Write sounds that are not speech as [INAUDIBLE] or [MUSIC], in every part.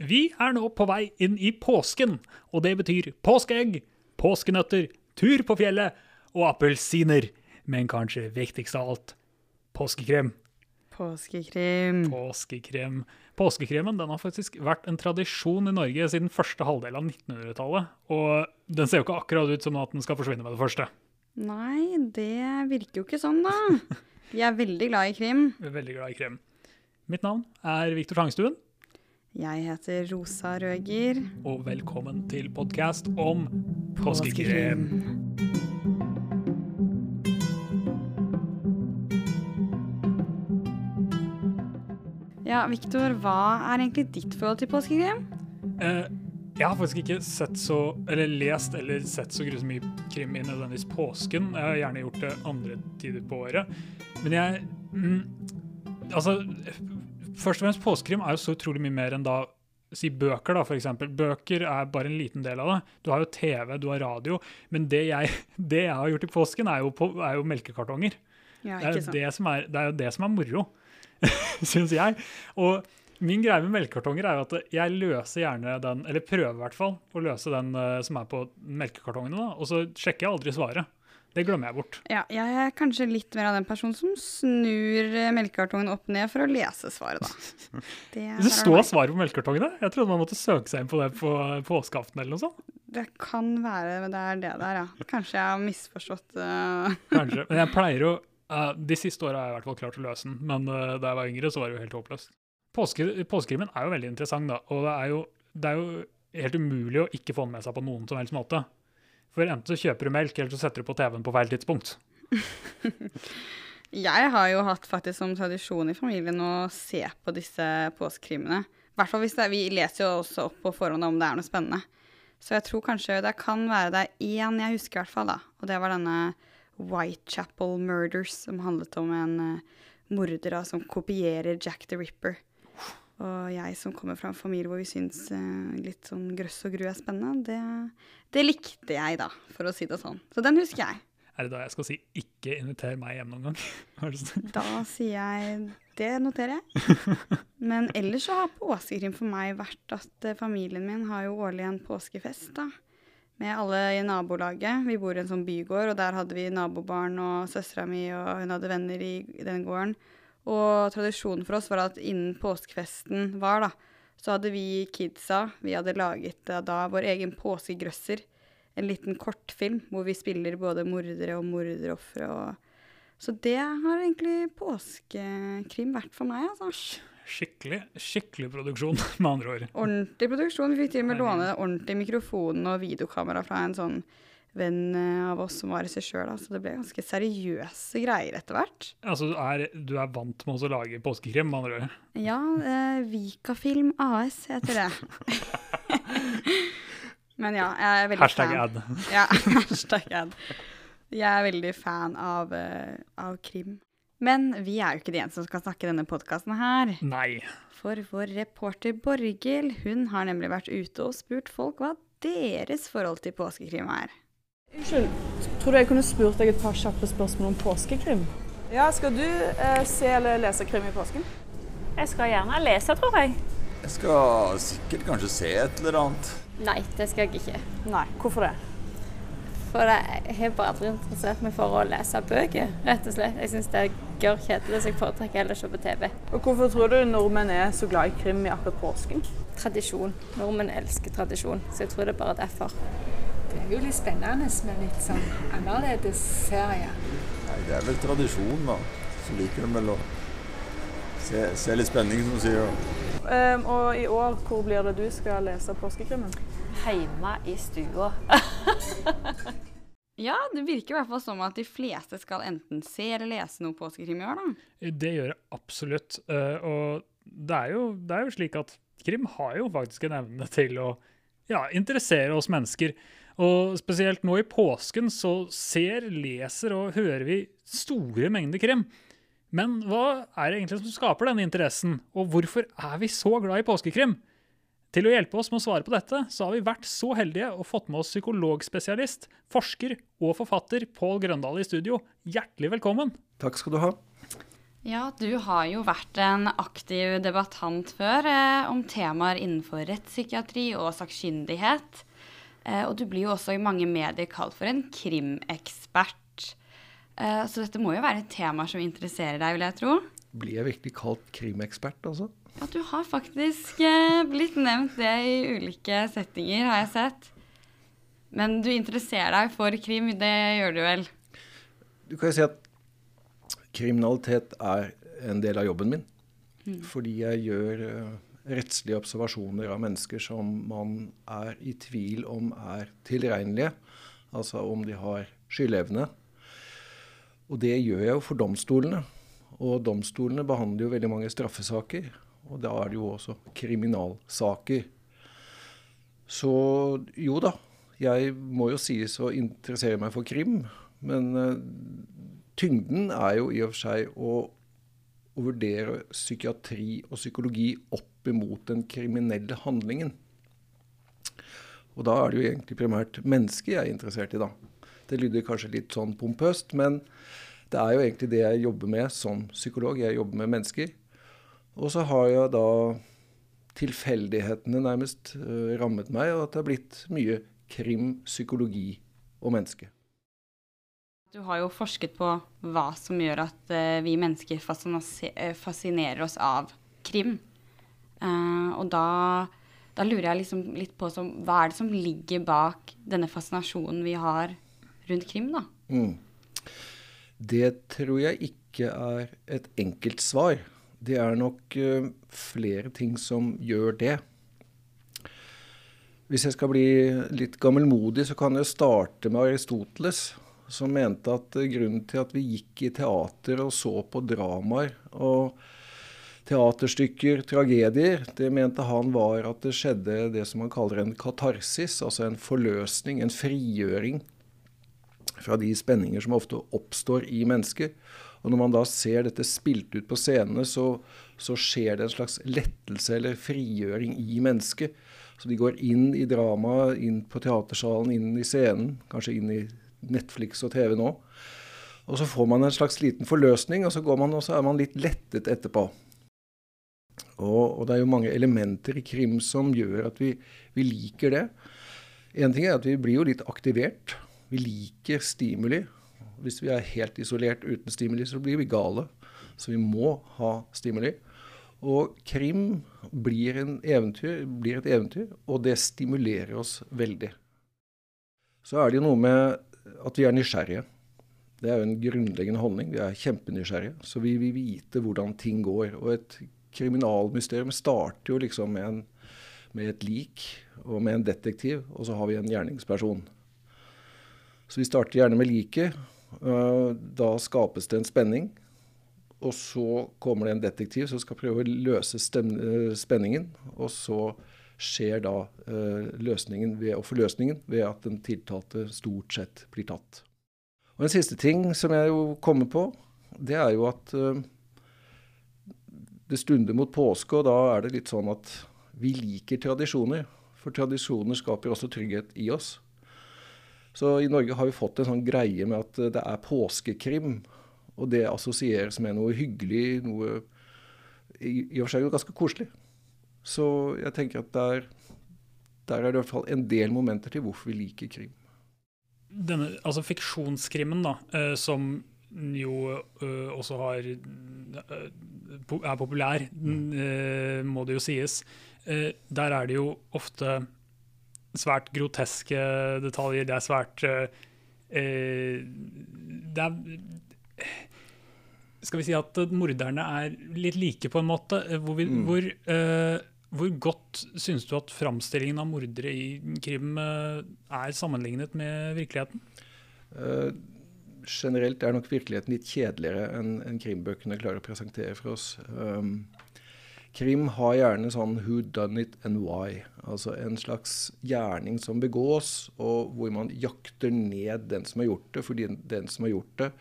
Vi er nå på vei inn i påsken, og det betyr påskeegg, påskenøtter, tur på fjellet og appelsiner. Men kanskje viktigst av alt påskekrem. Påskekrem. Påskekrem. Påskekremen den har faktisk vært en tradisjon i Norge siden første halvdel av 1900-tallet. Og den ser jo ikke akkurat ut som at den skal forsvinne med det første. Nei, det virker jo ikke sånn, da. [LAUGHS] Vi er veldig glad i krim. Veldig glad i krem. Mitt navn er Viktor Tangstuen, Jeg heter Rosa Røger. og velkommen til podkast om påskekrim. Ja, Viktor, hva er egentlig ditt forhold til påskekrim? Eh, jeg har faktisk ikke sett så, eller lest eller sett så grusomt mye krim i nødvendigvis påsken. Jeg har gjerne gjort det andre tider på året. Men jeg mm, Altså, først og fremst påskekrim er jo så utrolig mye mer enn da Si bøker, da, eksempel. Bøker er bare en liten del av det. Du har jo TV, du har radio. Men det jeg, [LAUGHS] det jeg har gjort i påsken, er jo, på, er jo melkekartonger. Ja, Det er, det, som er, det er jo det som er moro, [LAUGHS] syns jeg. Og min greie med melkekartonger er jo at jeg løser gjerne den, eller prøver i hvert fall å løse den eh, som er på melkekartongene, da, og så sjekker jeg aldri svaret. Det glemmer jeg bort. Ja, jeg er kanskje litt mer av den personen som snur eh, melkekartongen opp ned for å lese svaret, da. [LAUGHS] Det, Det står svar svaret på melkekartongene. Jeg trodde man måtte søke seg inn på det på påskeaften eller noe sånt. Det kan være det er det der, ja. Kanskje jeg har misforstått uh... [LAUGHS] Kanskje. Men jeg pleier jo uh, De siste åra har jeg i hvert fall klart å løse den, men uh, da jeg var yngre, så var det jo helt håpløst. Påske, påskekrimen er jo veldig interessant, da. Og det er, jo, det er jo helt umulig å ikke få den med seg på noen som helst måte. For enten så kjøper du melk, eller så setter du på TV-en på feil tidspunkt. [LAUGHS] Jeg har jo hatt faktisk som tradisjon i familien å se på disse påskekrimene. Hvert fall hvis det er, Vi leser jo også opp på forhånd om det er noe spennende. Så jeg tror kanskje det kan være det er én jeg husker, i hvert fall. da. Og det var denne Whitechapel Murders, som handlet om en uh, morder som kopierer Jack the Ripper. Og jeg som kommer fra en familie hvor vi syns eh, litt sånn grøss og gru er spennende, det, det likte jeg, da, for å si det sånn. Så den husker jeg. Er det da jeg skal si 'ikke inviter meg hjem noen gang'? [LAUGHS] Da sier jeg det noterer jeg. Men ellers så har påskekrim for meg vært at eh, familien min har jo årlig en påskefest, da. Med alle i nabolaget. Vi bor i en sånn bygård, og der hadde vi nabobarn og søstera mi, og hun hadde venner i den gården. Og tradisjonen for oss var at innen påskefesten var, da, så hadde vi kidsa Vi hadde laget da vår egen påskegrøsser. En liten kortfilm hvor vi spiller både mordere og morderofre og så det har egentlig påskekrim vært for meg, altså. Skikkelig, skikkelig produksjon, med andre ord. Ordentlig produksjon. Vi fikk til og med låne ordentlig mikrofon og videokamera fra en sånn venn eh, av oss som var regissør, da. Så det ble ganske seriøse greier etter hvert. Altså, du er, du er vant med å lage påskekrim, med andre ord. Ja, eh, Vikafilm AS heter det. [LAUGHS] Men ja, jeg er veldig Hashtag fan. ad. Ja, [LAUGHS] hashtag ad. Jeg er veldig fan av, uh, av krim. Men vi er jo ikke de eneste som skal snakke i denne podkasten her. Nei. For vår reporter Borghild, hun har nemlig vært ute og spurt folk hva deres forhold til påskekrim er. Unnskyld, tror du jeg kunne spurt deg et par kjappe spørsmål om påskekrim? Ja, Skal du eh, se eller lese krim i påsken? Jeg skal gjerne lese, tror jeg. Jeg skal sikkert kanskje se et eller annet. Nei, det skal jeg ikke. Nei, hvorfor det? For jeg har bare aldri interessert meg for å lese bøker, rett og slett. Jeg syns det er gørr kjedelig, så jeg foretrekker heller å se på TV. Og hvorfor tror du nordmenn er så glad i krim i akkurat påsken? Tradisjon. Nordmenn elsker tradisjon, så jeg tror det er bare derfor. Det er jo litt spennende med litt sånn annerledes serier. Nei, det er vel tradisjon, da. Så liker de vel å se, se litt spenning, som du sier. Um, og i år, hvor blir det du skal lese påskekrimmen? Hjemme i stua. [LAUGHS] Ja, det virker i hvert fall som at de fleste skal enten se eller lese noe påskekrim i år, da. Det gjør jeg absolutt. eh, Og det er, jo, det er jo slik at krim har jo faktisk en evne til å ja, interessere oss mennesker. Og spesielt nå i påsken så ser, leser og hører vi store mengder krim. Men hva er det egentlig som skaper denne interessen, og hvorfor er vi så glad i påskekrim? Til å hjelpe oss med å svare på dette, så har vi vært så heldige og fått med oss psykologspesialist, forsker og forfatter Pål Grøndal i studio. Hjertelig velkommen. Takk skal du ha. Ja, du har jo vært en aktiv debattant før eh, om temaer innenfor rettspsykiatri og sakkyndighet. Eh, og du blir jo også i mange medier kalt for en krimekspert. Eh, så dette må jo være et tema som interesserer deg, vil jeg tro? Blir jeg virkelig kalt krimekspert, altså? Ja, du har faktisk eh, blitt nevnt det i ulike settinger, har jeg sett. Men du interesserer deg for krim, det gjør du vel? Du kan jo si at kriminalitet er en del av jobben min. Fordi jeg gjør rettslige observasjoner av mennesker som man er i tvil om er tilregnelige. Altså om de har skyldevne. Og det gjør jeg jo for domstolene. Og domstolene behandler jo veldig mange straffesaker. Og da er det jo også kriminalsaker. Så jo da, jeg må jo sies å interessere meg for krim. Men eh, tyngden er jo i og for seg å, å vurdere psykiatri og psykologi opp imot den kriminelle handlingen. Og da er det jo egentlig primært mennesket jeg er interessert i, da. Det lyder kanskje litt sånn pompøst, men det er jo egentlig det jeg jobber med som psykolog. Jeg jobber med mennesker. Og så har jeg da tilfeldighetene nærmest eh, rammet meg, og at det er blitt mye krim, psykologi og menneske. Du har jo forsket på hva som gjør at eh, vi mennesker eh, fascinerer oss av krim. Eh, og da, da lurer jeg liksom litt på som, hva er det som ligger bak denne fascinasjonen vi har rundt krim, da? Mm. Det tror jeg ikke er et enkelt svar. Det er nok flere ting som gjør det. Hvis jeg skal bli litt gammelmodig, så kan jeg starte med Aristoteles, som mente at grunnen til at vi gikk i teater og så på dramaer og teaterstykker, tragedier, det mente han var at det skjedde det som han kaller en katarsis, altså en forløsning, en frigjøring fra de spenninger som ofte oppstår i mennesker. Og når man da ser dette spilt ut på scenene, så, så skjer det en slags lettelse eller frigjøring i mennesket. Så de går inn i dramaet, inn på teatersalen, inn i scenen, kanskje inn i Netflix og TV nå. Og så får man en slags liten forløsning, og så, man, og så er man litt lettet etterpå. Og, og det er jo mange elementer i krim som gjør at vi, vi liker det. En ting er at vi blir jo litt aktivert. Vi liker stimuli. Hvis vi er helt isolert uten stimuli, så blir vi gale. Så vi må ha stimuli. Og krim blir, en eventyr, blir et eventyr, og det stimulerer oss veldig. Så er det jo noe med at vi er nysgjerrige. Det er jo en grunnleggende holdning. Vi er kjempenysgjerrige. Så vi vil vite hvordan ting går. Og et kriminalmysterium starter jo liksom med, en, med et lik og med en detektiv, og så har vi en gjerningsperson. Så vi starter gjerne med liket. Uh, da skapes det en spenning. Og så kommer det en detektiv som skal prøve å løse uh, spenningen. Og så skjer da uh, løsningen ved, og forløsningen ved at den tiltalte stort sett blir tatt. Og En siste ting som jeg jo kommer på, det er jo at det stunder mot påske, og da er det litt sånn at vi liker tradisjoner. For tradisjoner skaper også trygghet i oss. Så i Norge har vi fått en sånn greie med at det er påskekrim. Og det assosieres med noe hyggelig, noe i og for seg jo ganske koselig. Så jeg tenker at der, der er det i hvert fall en del momenter til hvorfor vi liker krim. Denne, altså fiksjonskrimmen, da, eh, som jo eh, også har eh, er populær, eh, må det jo sies. Der er det jo ofte svært groteske detaljer. Det er svært Det er Skal vi si at morderne er litt like, på en måte. Hvor, vi, Mm. hvor, uh, hvor godt syns du at framstillingen av mordere i krim uh, er sammenlignet med virkeligheten? Uh, generelt er nok virkeligheten litt kjedeligere enn en krimbøkene klarer å presentere for oss. Um, krim har gjerne sånn 'who done it and why'. Altså en slags gjerning som begås, og hvor man jakter ned den som har gjort det, fordi den som har gjort det,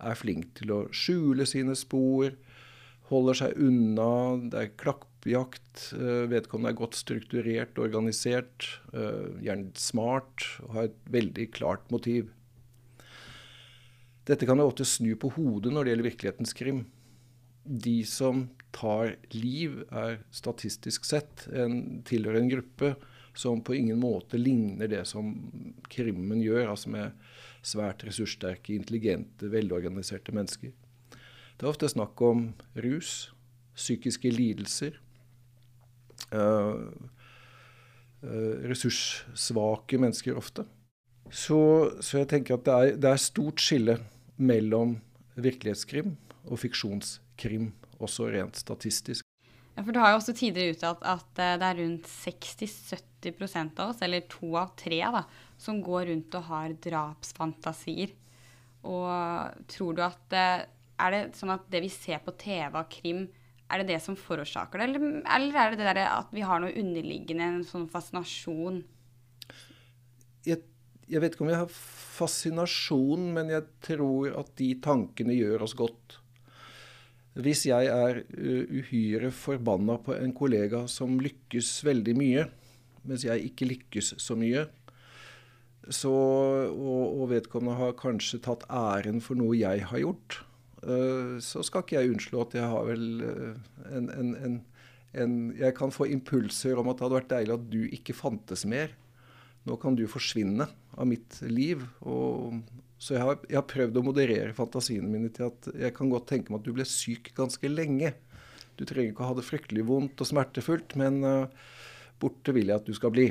er flink til å skjule sine spor, holder seg unna, det er klappjakt. eh, Vedkommende er godt strukturert, organisert, eh, gjerne smart og har et veldig klart motiv. Dette kan jeg ofte snu på hodet når det gjelder virkelighetens krim. de som tar liv, er statistisk sett en, tilhører en gruppe som på ingen måte ligner det som krimmen gjør, altså med svært ressurssterke, intelligente, velorganiserte mennesker. Det er ofte snakk om rus, psykiske lidelser, øh, ressurssvake mennesker ofte. Så, så, jeg tenker at det er, det er stort skille mellom virkelighetskrim og fiksjonskrim, også rent statistisk. Ja, for Du har jo også tidligere uttalt at eh, det er rundt 60-70 av oss, eller to av tre, da, som går rundt og har drapsfantasier. Og tror du at eh, Er det sånn at det vi ser på TV av krim, er det det som forårsaker det, eller, eller er det det der at vi har noe underliggende, en sånn fascinasjon? Jeg, jeg vet ikke om jeg har fascinasjon, men jeg tror at de tankene gjør oss godt. Hvis jeg er uhyre forbanna på en kollega som lykkes veldig mye, mens jeg ikke lykkes så mye, så, og, og vedkommende har kanskje tatt æren for noe jeg har gjort, uh, så skal ikke jeg unnslå at jeg har vel uh, en, en, en, en, Jeg kan få impulser om at det hadde vært deilig at du ikke fantes mer. Nå kan du forsvinne av mitt liv. Og, så jeg har, jeg har, prøvd å moderere fantasiene mine til at jeg kan godt tenke meg at du ble syk ganske lenge. Du trenger ikke å ha det fryktelig vondt og smertefullt, men uh, borte vil jeg at du skal bli.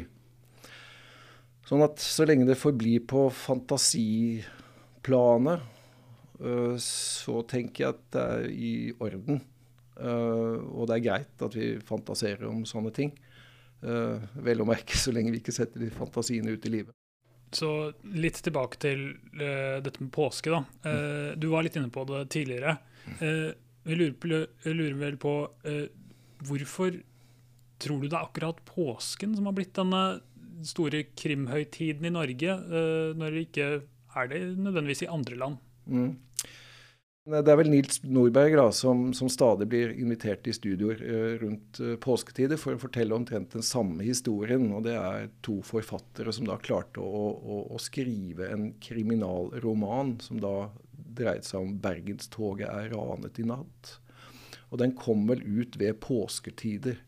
Sånn at så lenge det forblir på fantasiplanet, uh, så tenker jeg at det er i orden. Uh, og det er greit at vi fantaserer om sånne ting. vel å merke så lenge vi ikke setter de fantasiene ut i livet. Så litt tilbake til dette med påske, da. Du var litt inne på det tidligere. Vi lurer, på, lurer, vel på hvorfor tror du det er akkurat påsken som har blitt denne store krimhøytiden i Norge, når det ikke er det nødvendigvis i andre land? Mm. Det er vel Nils Nordberg da, som, som, stadig blir invitert i studioer eh, rundt eh, påsketider for å fortelle omtrent den samme historien. og Det er to forfattere som da klarte å, å, å skrive en kriminalroman som da dreide seg om 'Bergenstoget er ranet i natt'. Og Den kom vel ut ved påsketider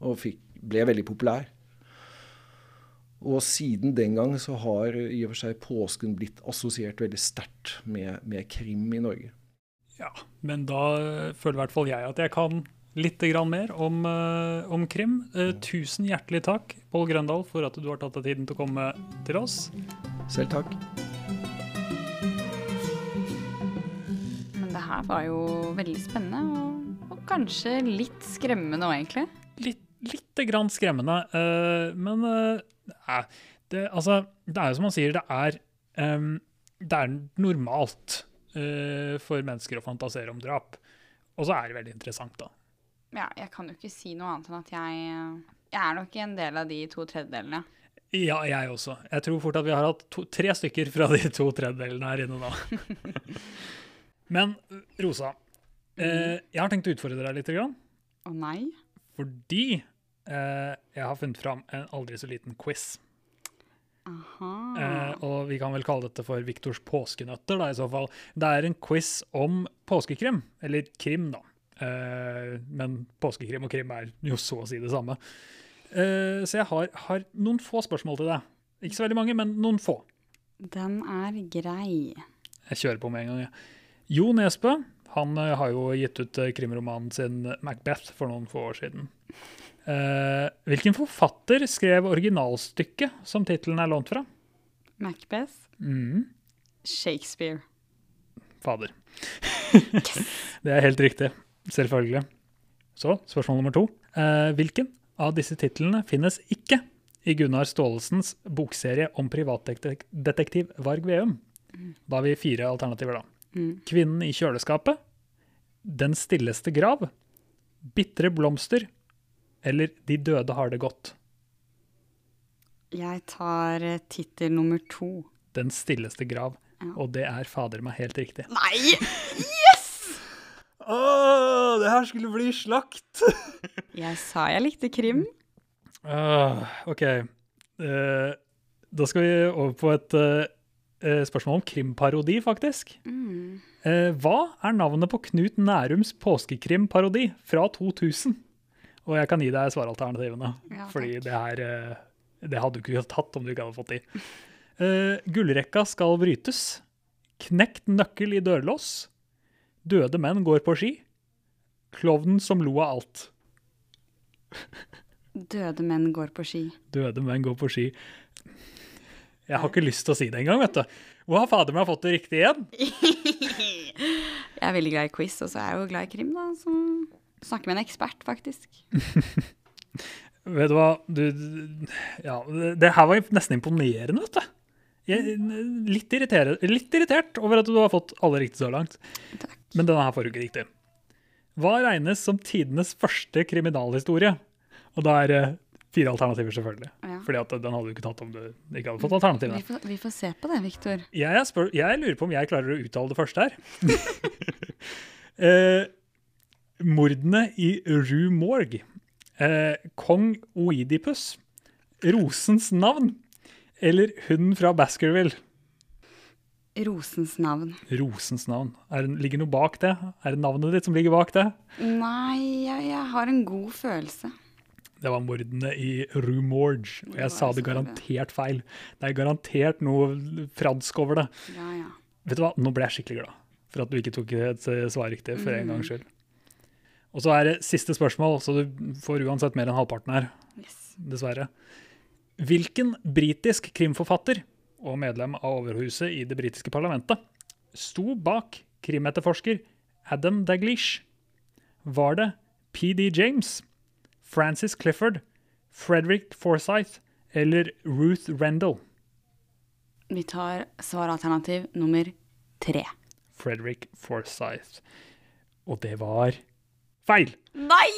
og fikk, ble veldig populær. Og siden den gang så har i og for seg påsken blitt assosiert veldig sterkt med, med krim i Norge. Ja, men da føler i hvert fall jeg at jeg kan litt mer om, uh, om krim. Uh, tusen hjertelig takk, Pål Grøndal, for at du har tatt deg tiden til å komme til oss. Selv takk. Men det her var jo veldig spennende, og, og kanskje litt skremmende òg, egentlig. Litt, grann skremmende, uh, men det, altså, det er jo som han sier, det er, um, det er normalt for mennesker å fantasere om drap. Og så er det veldig interessant, da. Ja, jeg kan jo ikke si noe annet enn at jeg, jeg er nok en del av de to tredjedelene. Ja, jeg også. Jeg tror fort at vi har hatt to, tre stykker fra de to tredjedelene her inne nå. [LAUGHS] Men Rosa, eh, jeg har tenkt å utfordre deg litt. Å oh, nei? Fordi eh, jeg har funnet fram en aldri så liten quiz. Eh, og vi kan vel kalle dette for Viktors påskenøtter, da, i så fall. Det er en quiz om påskekrim. Eller krim, da. Eh, men påskekrim og krim er jo så å si det samme. Eh, så jeg har, har, noen få spørsmål til deg. Ikke så veldig mange, men noen få. Den er grei. Jeg kjører på med en gang, jeg. Jo Nesbø han eh, har jo gitt ut eh, krimromanen sin 'Macbeth' for noen få år siden. Uh, hvilken forfatter skrev originalstykket som tittelen er lånt fra? Macbeth. Mm. Shakespeare. Fader. [LAUGHS] Yes. [LAUGHS] det er helt riktig. Selvfølgelig. Så spørsmål nummer to. Uh, hvilken av disse titlene finnes ikke i Gunnar Staalesens bokserie om privatdetektiv Varg Veum? Da har vi fire alternativer, da. Mm. 'Kvinnen i kjøleskapet', 'Den stilleste grav', 'Bitre blomster' eller 'De døde har det godt'? Jeg tar eh, tittel nummer to. 'Den stilleste grav'. Ja. Og det er fader meg helt riktig. Nei! Yes! Å, det her skulle bli slakt! jeg sa jeg likte krim. Uh, OK. Uh, da skal vi over på et uh, eh, spørsmål om krimparodi, faktisk. Mm. Eh, hva er navnet på Knut Nærums påskekrimparodi fra 2000? Og jeg kan gi deg svaralternativene, Ja, fordi det her eh, det hadde du ikke tatt om du ikke hadde fått de. Uh, gullrekka skal brytes. Knekt nøkkel i dørlås. Døde menn går på ski. Klovnen som lo av alt. Døde menn går på ski. Døde menn går på ski. Jeg har ikke lyst til å si det engang, vet du. Hvor har fader meg fått det riktig igjen? [LAUGHS] Jeg er veldig glad i quiz, og så er jeg jo glad i krim, da. Så snakker med en ekspert, faktisk. [LAUGHS] Vet du hva, du Ja, det, her var nesten imponerende, vet du. Jeg litt, litt irritert over at du har fått alle riktig så langt. Takk. Men denne her får du ikke riktig. Hva regnes som tidenes første kriminalhistorie? Og da er det fire alternativer, selvfølgelig. Ja. Fordi at den hadde du ikke tatt om du ikke hadde fått alternativene. Vi får, vi får se på det, Viktor. Jeg, jeg, jeg lurer på om jeg klarer å uttale det første her. [LAUGHS] eh, mordene i Rue Morgue. Eh, Kong Oidipus. Rosens navn. Eller hunden fra Baskerville. Rosens navn. Rosens navn. Er, det- ligger noe bak det? Er det navnet ditt som ligger bak det? Nei, jeg, jeg har en god følelse. Det var mordene i Rue Morge. Og jeg sa det det garantert feil. Det er garantert noe fransk over det. Ja, ja. Vet du hva, nå ble jeg skikkelig glad for at du ikke tok et eh, svar riktig for en Mm. gangs skyld. Og så er det siste spørsmål, så du får uansett mer enn halvparten her, Yes. dessverre. Hvilken britisk krimforfatter og medlem av overhuset i det britiske parlamentet sto bak krimetterforsker Adam Daglish? Var det PD James, Francis Clifford, Frederick Forsyth eller Ruth Rendell? Vi tar svaralternativ nummer tre. Frederick Forsyth. Og det var feil! Nei!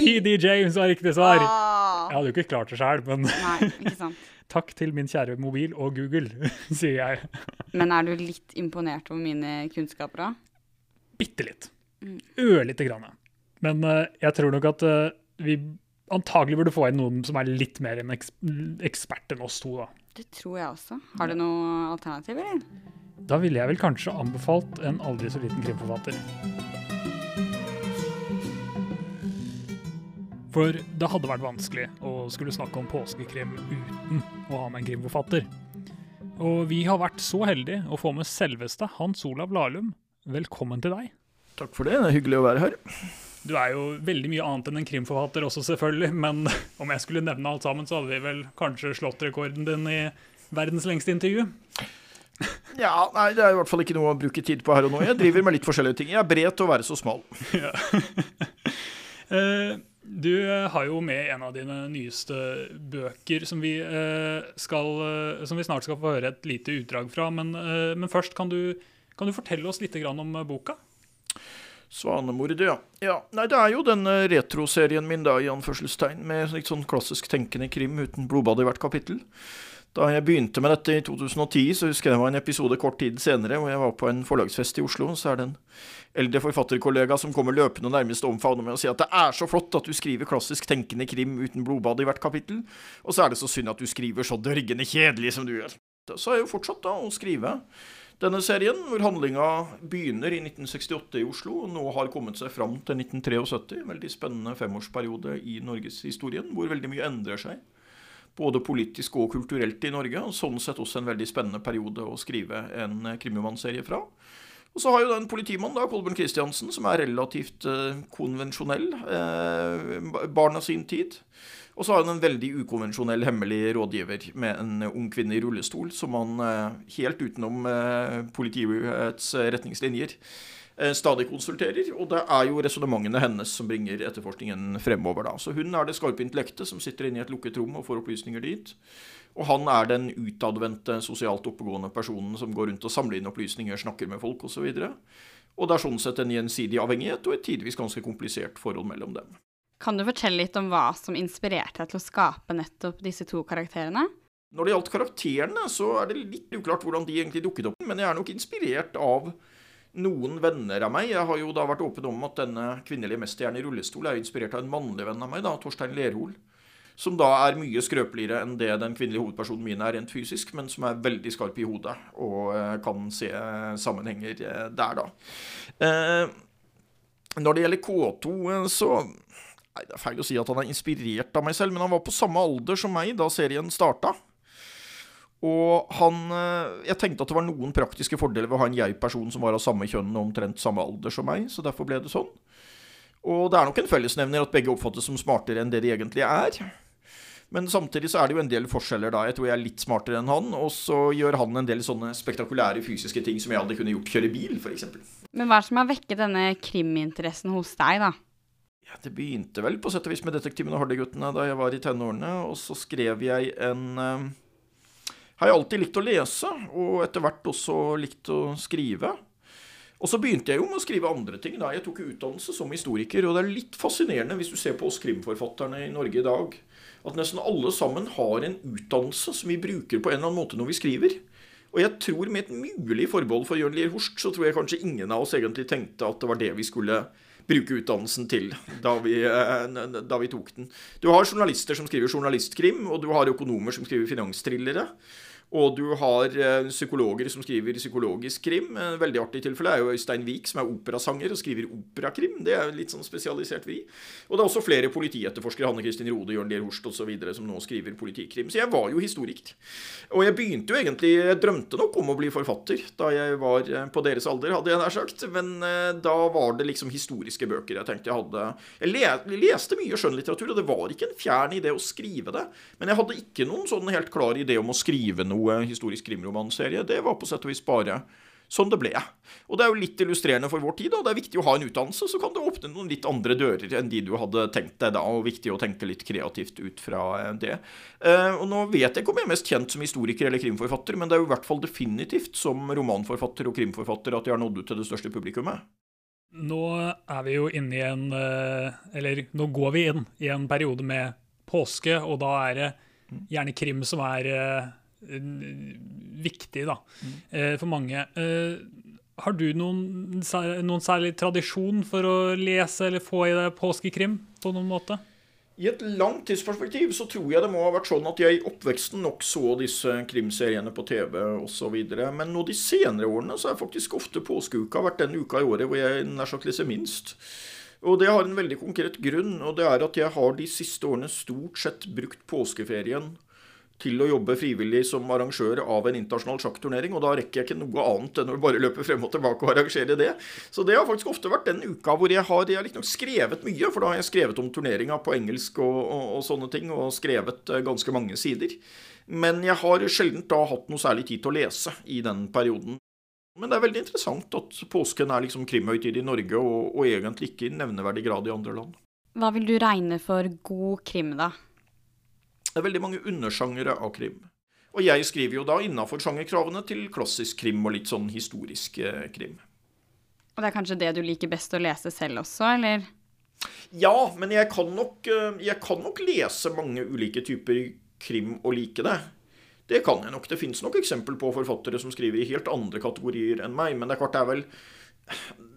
PD James var riktig svar. Ah! Jeg hadde jo ikke klart det sjøl, men Nei, ikke [LAUGHS] sant. takk til min kjære mobil og Google, [LAUGHS] sier jeg. Men er du litt imponert over mine kunnskaper da? Bitte litt. Mm. Ørlite grann. Men uh, jeg tror nok at uh, vi antagelig burde få inn noen som er litt mer en eks ekspert enn oss to. Da. Det tror jeg også. Har du noe alternativ, eller? da ville jeg vel kanskje anbefalt en aldri så liten krimforfatter. For det hadde vært vanskelig å skulle snakke om påskekrim uten å ha med en krimforfatter. Og vi har vært så heldige å få med selveste Hans Olav Lahlum. Velkommen til deg. Takk for det. Det er hyggelig å være her. Du er jo veldig mye annet enn en krimforfatter også, selvfølgelig, men [LAUGHS] om jeg skulle nevne alt sammen, så hadde vi vel kanskje slått rekorden din i verdens lengste intervju. [LAUGHS] Ja, nei, Det er i hvert fall ikke noe å bruke tid på her og nå. Jeg driver med litt forskjellige ting. Jeg er bred til å være så smal. [LAUGHS] Eh, Du eh, har jo med en av dine nyeste bøker som vi, eh, skal, eh, som vi snart skal få høre et lite utdrag fra. Men, men først, kan du, kan du fortelle oss litt om boka? Svanemordet, ja. ja. Nei, det er jo den retroserien min, da, i anførselstegn, med litt sånn klassisk tenkende krim uten blodbad i hvert kapittel. Da jeg begynte med dette i 2010, så husker jeg det var en episode kort tid senere, hvor jeg var på en forlagsfest i Oslo. Så er det en eldre forfatterkollega som kommer løpende og nærmest omfavner meg og sier at det er så flott at du skriver klassisk tenkende krim uten blodbad i hvert kapittel, og så er det så synd at du skriver så dørgende kjedelig som du gjør. Så har jeg jo fortsatt da å skrive denne serien, hvor handlinga begynner i 1968 i Oslo, og nå har kommet seg fram til 1973. Veldig spennende femårsperiode i norgeshistorien, hvor veldig mye endrer seg. Både politisk og kulturelt i Norge, og sånn sett også en veldig spennende periode å skrive en krimromanserie krimimannsserie fra. Og så har jo den politimannen, da, Kolbjørn Kristiansen, som er relativt eh, konvensjonell, eh, barn av sin tid. Og så har han en veldig ukonvensjonell hemmelig rådgiver med en ung kvinne i rullestol, som han eh, helt utenom eh, politiets eh, retningslinjer eh, stadig konsulterer. Og det er jo resonnementene hennes som bringer etterforskningen fremover, da. Så hun er det skarpe intellektet som sitter inne i et lukket rom og får opplysninger dit. Og han er den utadvendte, sosialt oppegående personen som går rundt og samler inn opplysninger, snakker med folk osv. Og, så og det er sånn sett en gjensidig avhengighet og et tidvis ganske komplisert forhold mellom dem. Kan du fortelle litt om hva som inspirerte deg til å skape nettopp disse to karakterene? Når det gjaldt karakterene, så er det litt uklart hvordan de egentlig dukket opp. Men jeg er nok inspirert av noen venner av meg. Jeg har jo da vært åpen om at denne kvinnelige mesterhjernen i rullestol er inspirert av en mannlig venn av meg, da, Torstein Lerhol. Som da er mye skrøpeligere enn det den kvinnelige hovedpersonen min er rent fysisk, men som er veldig skarp i hodet og eh, kan se sammenhenger eh, der, da. Eh, når det gjelder K2, eh, så Nei, Det er feil å si at han er inspirert av meg selv, men han var på samme alder som meg da serien starta. Og han eh, Jeg tenkte at det var noen praktiske fordeler ved å ha en jeg-person som var av samme kjønn og omtrent samme alder som meg, så derfor ble det sånn. Og det er nok en fellesnevner at begge oppfattes som smartere enn det de egentlig er. Men samtidig så er det jo en del forskjeller da. Jeg tror jeg er litt smartere enn han, og så gjør han en del sånne spektakulære fysiske ting som jeg hadde kunnet gjort kjøre bil, f.eks. Men hva er det som har vekket denne kriminteressen hos deg, da? Ja, det begynte vel på sett og vis med 'Detektiven og Hardy-guttene' da jeg var i tenårene, og så skrev jeg en uh, Har jeg alltid likt å lese, og etter hvert også likt å skrive. Og så begynte jeg jo med å skrive andre ting. da. Jeg tok utdannelse som historiker, og det er litt fascinerende hvis du ser på oss krimforfatterne i Norge i dag, at nesten alle sammen har en utdannelse som vi bruker på en eller annen måte når vi skriver. Og jeg tror med et mulig forbehold for Jørn Lier Horst, så tror jeg kanskje ingen av oss egentlig tenkte at det var det vi skulle bruke utdannelsen til da vi, eh, da vi tok den. Du har journalister som skriver journalistkrim, og du har økonomer som skriver finanstrillere. Og du har eh, psykologer som skriver psykologisk krim. En veldig artig tilfelle er jo Øystein Wiik, som er operasanger og skriver operakrim. Det er litt sånn spesialisert vi. Og det er også flere politietterforskere, Hanne Kristin Rode, Jørn Lier Horst osv., som nå skriver politikrim. Så jeg var jo historiker. Og jeg begynte jo egentlig Jeg drømte nok om å bli forfatter da jeg var eh, på deres alder, hadde jeg nær sagt. Men eh, da var det liksom historiske bøker jeg tenkte jeg hadde Jeg leste mye skjønnlitteratur, og det var ikke en fjern idé å skrive det. Men jeg hadde ikke noen sånn helt klar idé om å skrive noe noe historisk krimromanserie. Det var på sett og vis bare sånn det ble. Og det er jo litt illustrerende for vår tid. og Det er viktig å ha en utdannelse, så kan det åpne noen litt andre dører enn de du hadde tenkt deg da. Og viktig å tenke litt kreativt ut fra eh, det. Eh, og nå vet jeg ikke om jeg er mest kjent som historiker eller krimforfatter, men det er jo i hvert fall definitivt som romanforfatter og krimforfatter at jeg har nådd ut til det største publikummet. Nå er vi jo inne i en eh, Eller nå går vi inn i en periode med påske, og da er det gjerne krim som er viktig da, mm. for mange. Eh, har du noen, noen, særlig tradisjon for å lese eller få i deg påskekrim på noen måte? I et langt tidsperspektiv så tror jeg det må ha vært sånn at jeg i oppveksten nok så disse krimseriene på TV osv. Men nå de senere årene så er faktisk ofte påskeuka vært den uka i året hvor jeg nær sagt leser minst. Og det har en veldig konkret grunn, og det er at jeg har de siste årene stort sett brukt påskeferien til å jobbe frivillig som arrangør av en internasjonal sjakkturnering. Og da rekker jeg ikke noe annet enn å bare løpe frem og tilbake og arrangere det. Så det har faktisk ofte vært den uka hvor jeg har, jeg har skrevet mye. For da har jeg skrevet om turneringa på engelsk og, og, og, sånne ting, og skrevet eh, ganske mange sider. Men jeg har sjelden da hatt noe særlig tid til å lese i den perioden. Men det er veldig interessant at påsken er liksom krimhøytid i Norge, og, og egentlig ikke i nevneverdig grad i andre land. Hva vil du regne for god krim, da? Det er veldig mange undersjangere av krim. Og jeg skriver jo da innafor sjangerkravene til klassisk krim og litt sånn historisk eh, krim. Og det er kanskje det du liker best å lese selv også, eller? Ja, men jeg kan nok, eh, jeg kan nok lese mange ulike typer krim og like det. Det kan jeg nok. Det fins nok eksempel på forfattere som skriver i helt andre kategorier enn meg, men det er klart det er vel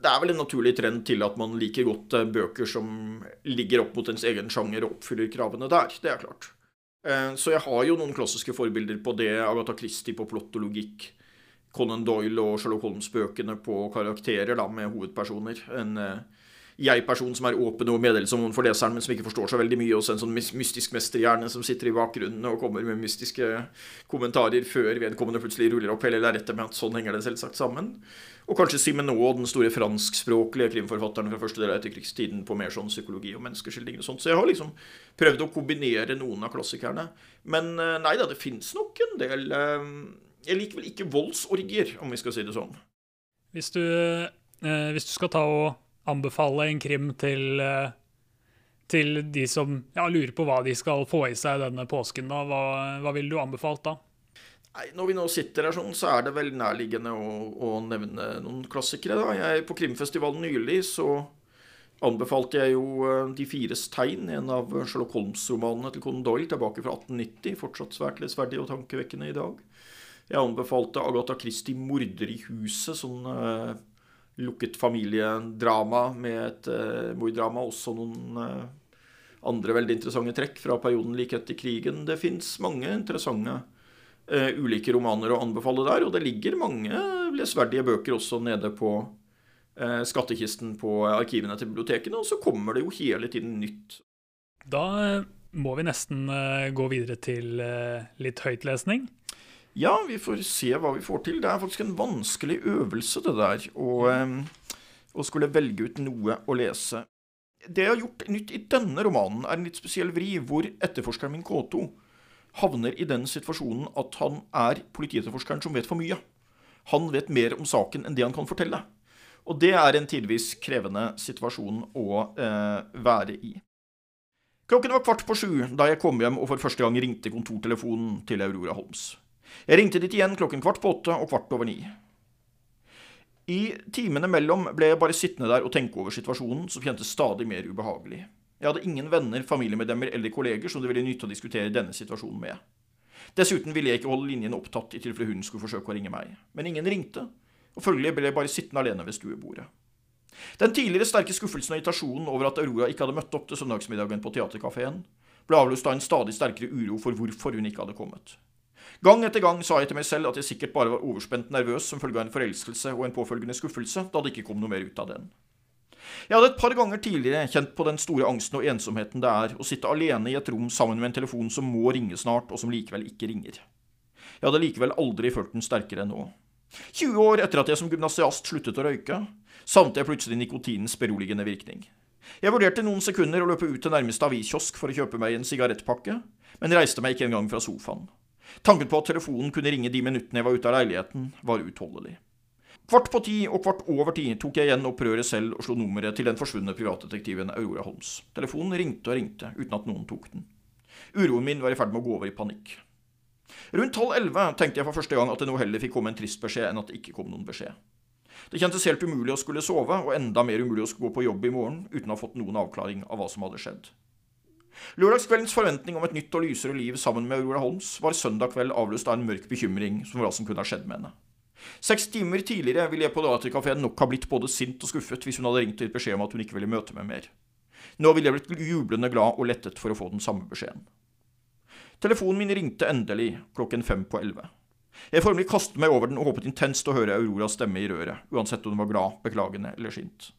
det er vel en naturlig trend til at man liker godt eh, bøker som ligger opp mot ens egen sjanger og oppfyller kravene der. Det er klart. Eh, så jeg har jo noen klassiske forbilder på det. Agatha Christie på plott og logikk. Conan Doyle og Sherlock Holmes-bøkene på karakterer da, med hovedpersoner. En uh, jeg-person som er åpen og meddelsom for leseren, men som ikke forstår så veldig mye. Og så en sånn mystisk mesterhjerne som sitter i bakgrunnen og kommer med mystiske kommentarer før vedkommende plutselig ruller opp hele lerretet med at sånn henger det selvsagt sammen. Og kanskje Simenot, den store franskspråklige krimforfatteren fra første del av etterkrigstiden, på mer sånn psykologi og menneskeskildring og sånt. Så jeg har liksom prøvd å kombinere noen av klassikerne. Men eh, nei da, det fins nok en del eh, Jeg liker vel ikke voldsorgier, om vi skal si det sånn. Hvis du, eh, hvis du skal ta og anbefale en krim til, eh, til de som ja, lurer på hva de skal få i seg denne påsken, da, hva, hva ville du anbefalt da? Nei, Når vi nå sitter her sånn, så er det vel nærliggende å, å nevne noen klassikere. da. Jeg, på krimfestivalen nylig så anbefalte jeg jo eh, De fires tegn, en av Sherlock Holmes-romanene til Conan Doyle, tilbake fra 1890. Fortsatt svært lesverdig og tankevekkende i dag. Jeg anbefalte Agatha Christie 'Morder i huset', sånn uh, lukket familiedrama med et uh, morddrama. Også noen uh, andre veldig interessante trekk fra perioden like etter krigen. Det fins mange interessante eh, ulike romaner å anbefale der, og det ligger mange lesverdige bøker også nede på uh, skattkisten på arkivene til bibliotekene, og så kommer det jo hele tiden nytt. Da eh, må vi nesten gå videre til litt høytlesning. Ja, vi får se hva vi får til. Det er faktisk en vanskelig øvelse, det der, å skulle velge ut noe å lese. Det jeg har gjort nytt i denne romanen, er en litt spesiell vri, hvor etterforskeren min K2 havner i den situasjonen at han er politietterforskeren som vet for mye. Han vet mer om saken enn det han kan fortelle. Og det er en tidvis krevende situasjon å eh, være i. Klokken var kvart på sju da jeg kom hjem og for første gang ringte kontortelefonen til Aurora Holmes. Jeg ringte dit igjen klokken kvart på åtte og kvart over ni. I timene mellom ble jeg bare sittende der og tenke over situasjonen, som kjentes stadig mer ubehagelig. Jeg hadde ingen venner, familiemedlemmer eller kolleger som det ville nytte å diskutere denne situasjonen med. Dessuten ville jeg ikke holde linjen opptatt i tilfelle hun skulle forsøke å ringe meg. Men ingen ringte, og følgelig ble jeg bare sittende alene ved stuebordet. Den tidligere sterke skuffelsen og irritasjonen over at Aurora ikke hadde møtt opp til søndagsmiddagen på teaterkafeen, ble avløst av en stadig sterkere uro for hvorfor hun ikke hadde kommet. Gang etter gang sa jeg til meg selv at jeg sikkert bare var overspent nervøs som følge av en forelskelse og en påfølgende skuffelse, da det ikke kom noe mer ut av den. Jeg hadde et par ganger tidligere kjent på den store angsten og ensomheten det er å sitte alene i et rom sammen med en telefon som må ringe snart, og som likevel ikke ringer. Jeg hadde likevel aldri følt den sterkere enn nå. 20 år etter at jeg som gymnasiast sluttet å røyke, savnet jeg plutselig nikotinens beroligende virkning. Jeg vurderte noen sekunder å løpe ut til nærmeste aviskiosk for å kjøpe meg en sigarettpakke, men reiste meg ikke engang fra sofaen. Tanken på at telefonen kunne ringe de minuttene jeg var ute av leiligheten, var utholdelig. Kvart på ti og kvart over ti tok jeg igjen opp røret selv og slo nummeret til den forsvunne privatdetektiven Aurora Holmes. Telefonen ringte og ringte, uten at noen tok den. Uroen min var i ferd med å gå over i panikk. Rundt halv elleve tenkte jeg for første gang at det nå heller fikk komme en trist beskjed enn at det ikke kom noen beskjed. Det kjentes helt umulig å skulle sove, og enda mer umulig å skulle gå på jobb i morgen uten å ha fått noen avklaring av hva som hadde skjedd. Lørdagskveldens forventning om et nytt og lysere liv sammen med Aurora Holmes var søndag kveld avløst av en mørk bekymring som hva som kunne ha skjedd med henne. Seks timer tidligere ville jeg på Teaterkafeen nok ha blitt både sint og skuffet hvis hun hadde ringt og gitt beskjed om at hun ikke ville møte meg mer. Nå ville jeg blitt jublende glad og lettet for å få den samme beskjeden. Telefonen min ringte endelig klokken fem på elleve. Jeg formelig kastet meg over den og håpet intenst å høre Auroras stemme i røret, uansett om hun var glad, beklagende eller sint.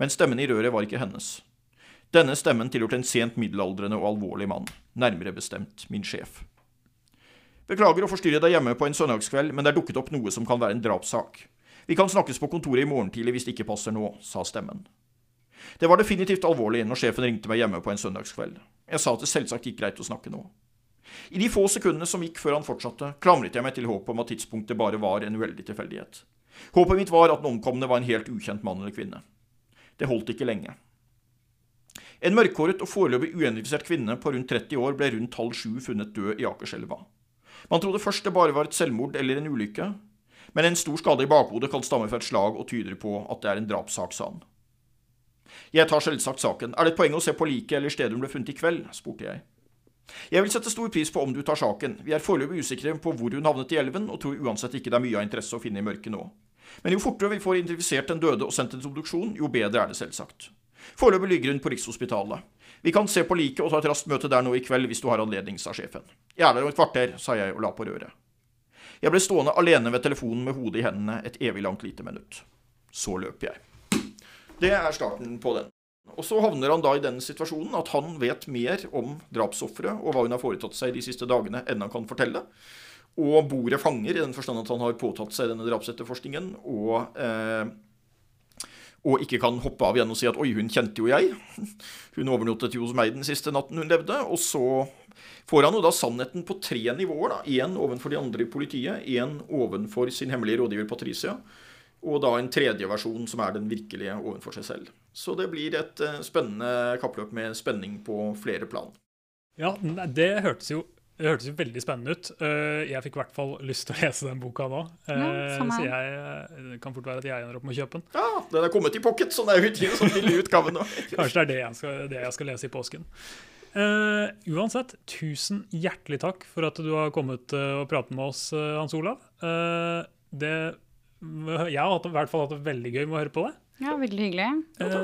Men stemmen i røret var ikke hennes. Denne stemmen tilhørte en sent middelaldrende og alvorlig mann, nærmere bestemt min sjef. Beklager å forstyrre deg hjemme på en søndagskveld, men det er dukket opp noe som kan være en drapssak. Vi kan snakkes på kontoret i morgen tidlig hvis det ikke passer nå, sa stemmen. Det var definitivt alvorlig når sjefen ringte meg hjemme på en søndagskveld. Jeg sa at det selvsagt gikk greit å snakke nå. I de få sekundene som gikk før han fortsatte, klamret jeg meg til håpet om at tidspunktet bare var en uheldig tilfeldighet. Håpet mitt var at den omkomne var en helt ukjent mann eller kvinne. Det holdt ikke lenge. En mørkhåret og foreløpig uidentifisert kvinne på rundt 30 år ble rundt halv sju funnet død i Akerselva. Man trodde først det bare var et selvmord eller en ulykke, men en stor skade i bakhodet kan stamme fra et slag og tyder på at det er en drapssak, sa han. Jeg tar selvsagt saken. Er det et poeng å se på liket eller stedet hun ble funnet i kveld? spurte jeg. Jeg vil sette stor pris på om du tar saken. Vi er foreløpig usikre på hvor hun havnet i elven, og tror uansett ikke det er mye av interesse å finne i mørket nå. Men jo fortere vi får identifisert den døde og sendt en obduksjon, jo bedre er det selvsagt. Foreløpig ligger hun på Rikshospitalet. Vi kan se på liket og ta et raskt møte der nå i kveld hvis du har anledning, sa sjefen. Jeg er der om et kvarter, sa jeg og la på røret. Jeg ble stående alene ved telefonen med hodet i hendene et evig langt lite minutt. Så løp jeg. Det er starten på den. Og så havner han da i den situasjonen at han vet mer om drapsofferet og hva hun har foretatt seg de siste dagene, enn han kan fortelle. Og bordet fanger, i den forstand at han har påtatt seg denne drapsetterforskningen. og... Eh, og ikke kan hoppe av igjen og si at 'oi, hun kjente jo jeg'. [LAUGHS] Hun overnattet jo hos meg den siste natten hun levde. Og så får han jo da sannheten på tre nivåer. da. Én ovenfor de andre i politiet, én ovenfor sin hemmelige rådgiver Patricia, og da en tredje versjon som er den virkelige ovenfor seg selv. Så det blir et uh, spennende kappløp med spenning på flere plan. Ja, det hørtes jo det hørtes jo veldig spennende ut. Eh, jeg fikk i hvert fall lyst til å lese den boka nå. Ja, Eh, så jeg, det kan fort være at jeg ender opp med å kjøpe den. Ja, den er kommet i pocket, så den er utgitt som lille utgave nå. [LAUGHS] Kanskje det er det jeg skal, det jeg skal lese i påsken. Eh, uansett, tusen hjertelig takk for at du har kommet eh, og pratet med oss, eh, Hans Olav. Eh, det, jeg har hatt, i hvert fall hatt det veldig gøy med å høre på det. Ja, veldig hyggelig. Eh,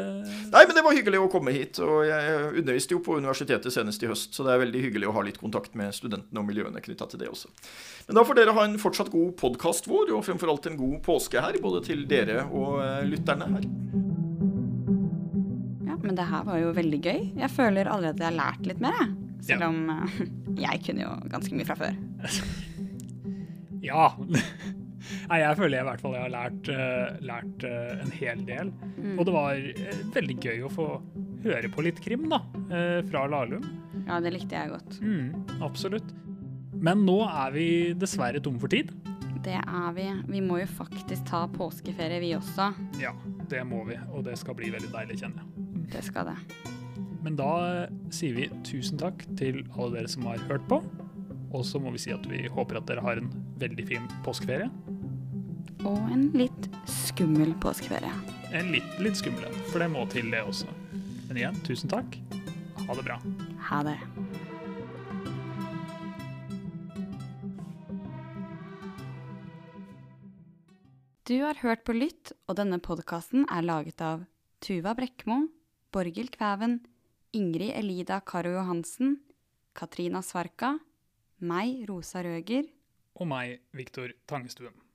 Nei, men det var hyggelig å komme hit. Og jeg underviste jo på universitetet senest i høst, så det er veldig hyggelig å ha litt kontakt med studentene og miljøene knytta til det også. Men da får dere ha en fortsatt god podkast vår, og fremfor alt en god påske her, både til dere og eh, lytterne her. Ja, men det her var jo veldig gøy. Jeg føler allerede jeg har lært litt mer, jeg. Selv Ja. om eh, [LAUGHS] jeg kunne jo ganske mye fra før. [LAUGHS] ja. Nei, jeg føler jeg i hvert fall jeg har lært, eh, lært eh, en hel del. Og det var eh, veldig gøy å få høre på litt krim, da, fra Lahlum. Ja, det likte jeg godt. Mm, absolutt. Men nå er vi dessverre tom for tid. Det er vi. Vi må jo faktisk ta påskeferie, vi også. Ja, det må vi, og det skal bli veldig deilig, kjenner jeg. Det skal det. Men da sier vi tusen takk til alle dere som har hørt på. Og så må vi si at vi håper at dere har en veldig fin påskeferie. Og en litt skummel påskeferie. En litt, litt skummel en, for det må til det også. Men igjen, tusen takk. Ha det bra. Ha det. Du har hørt på Lytt, og denne podkasten er laget av Tuva Brekkmo, Borghild Kvæven, Ingrid Elida Karo Johansen, Katrina Svarka, meg, Rosa Røger, Og meg, Viktor Tangestuen.